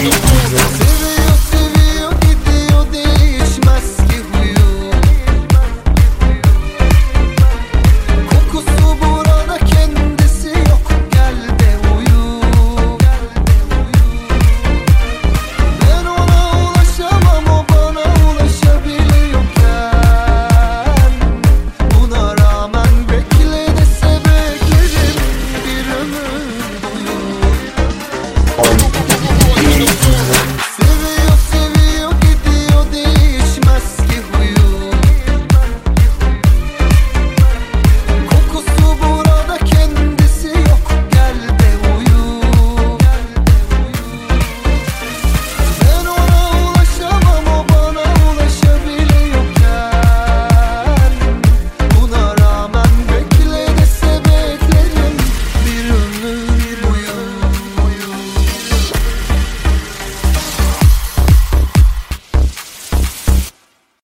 boyu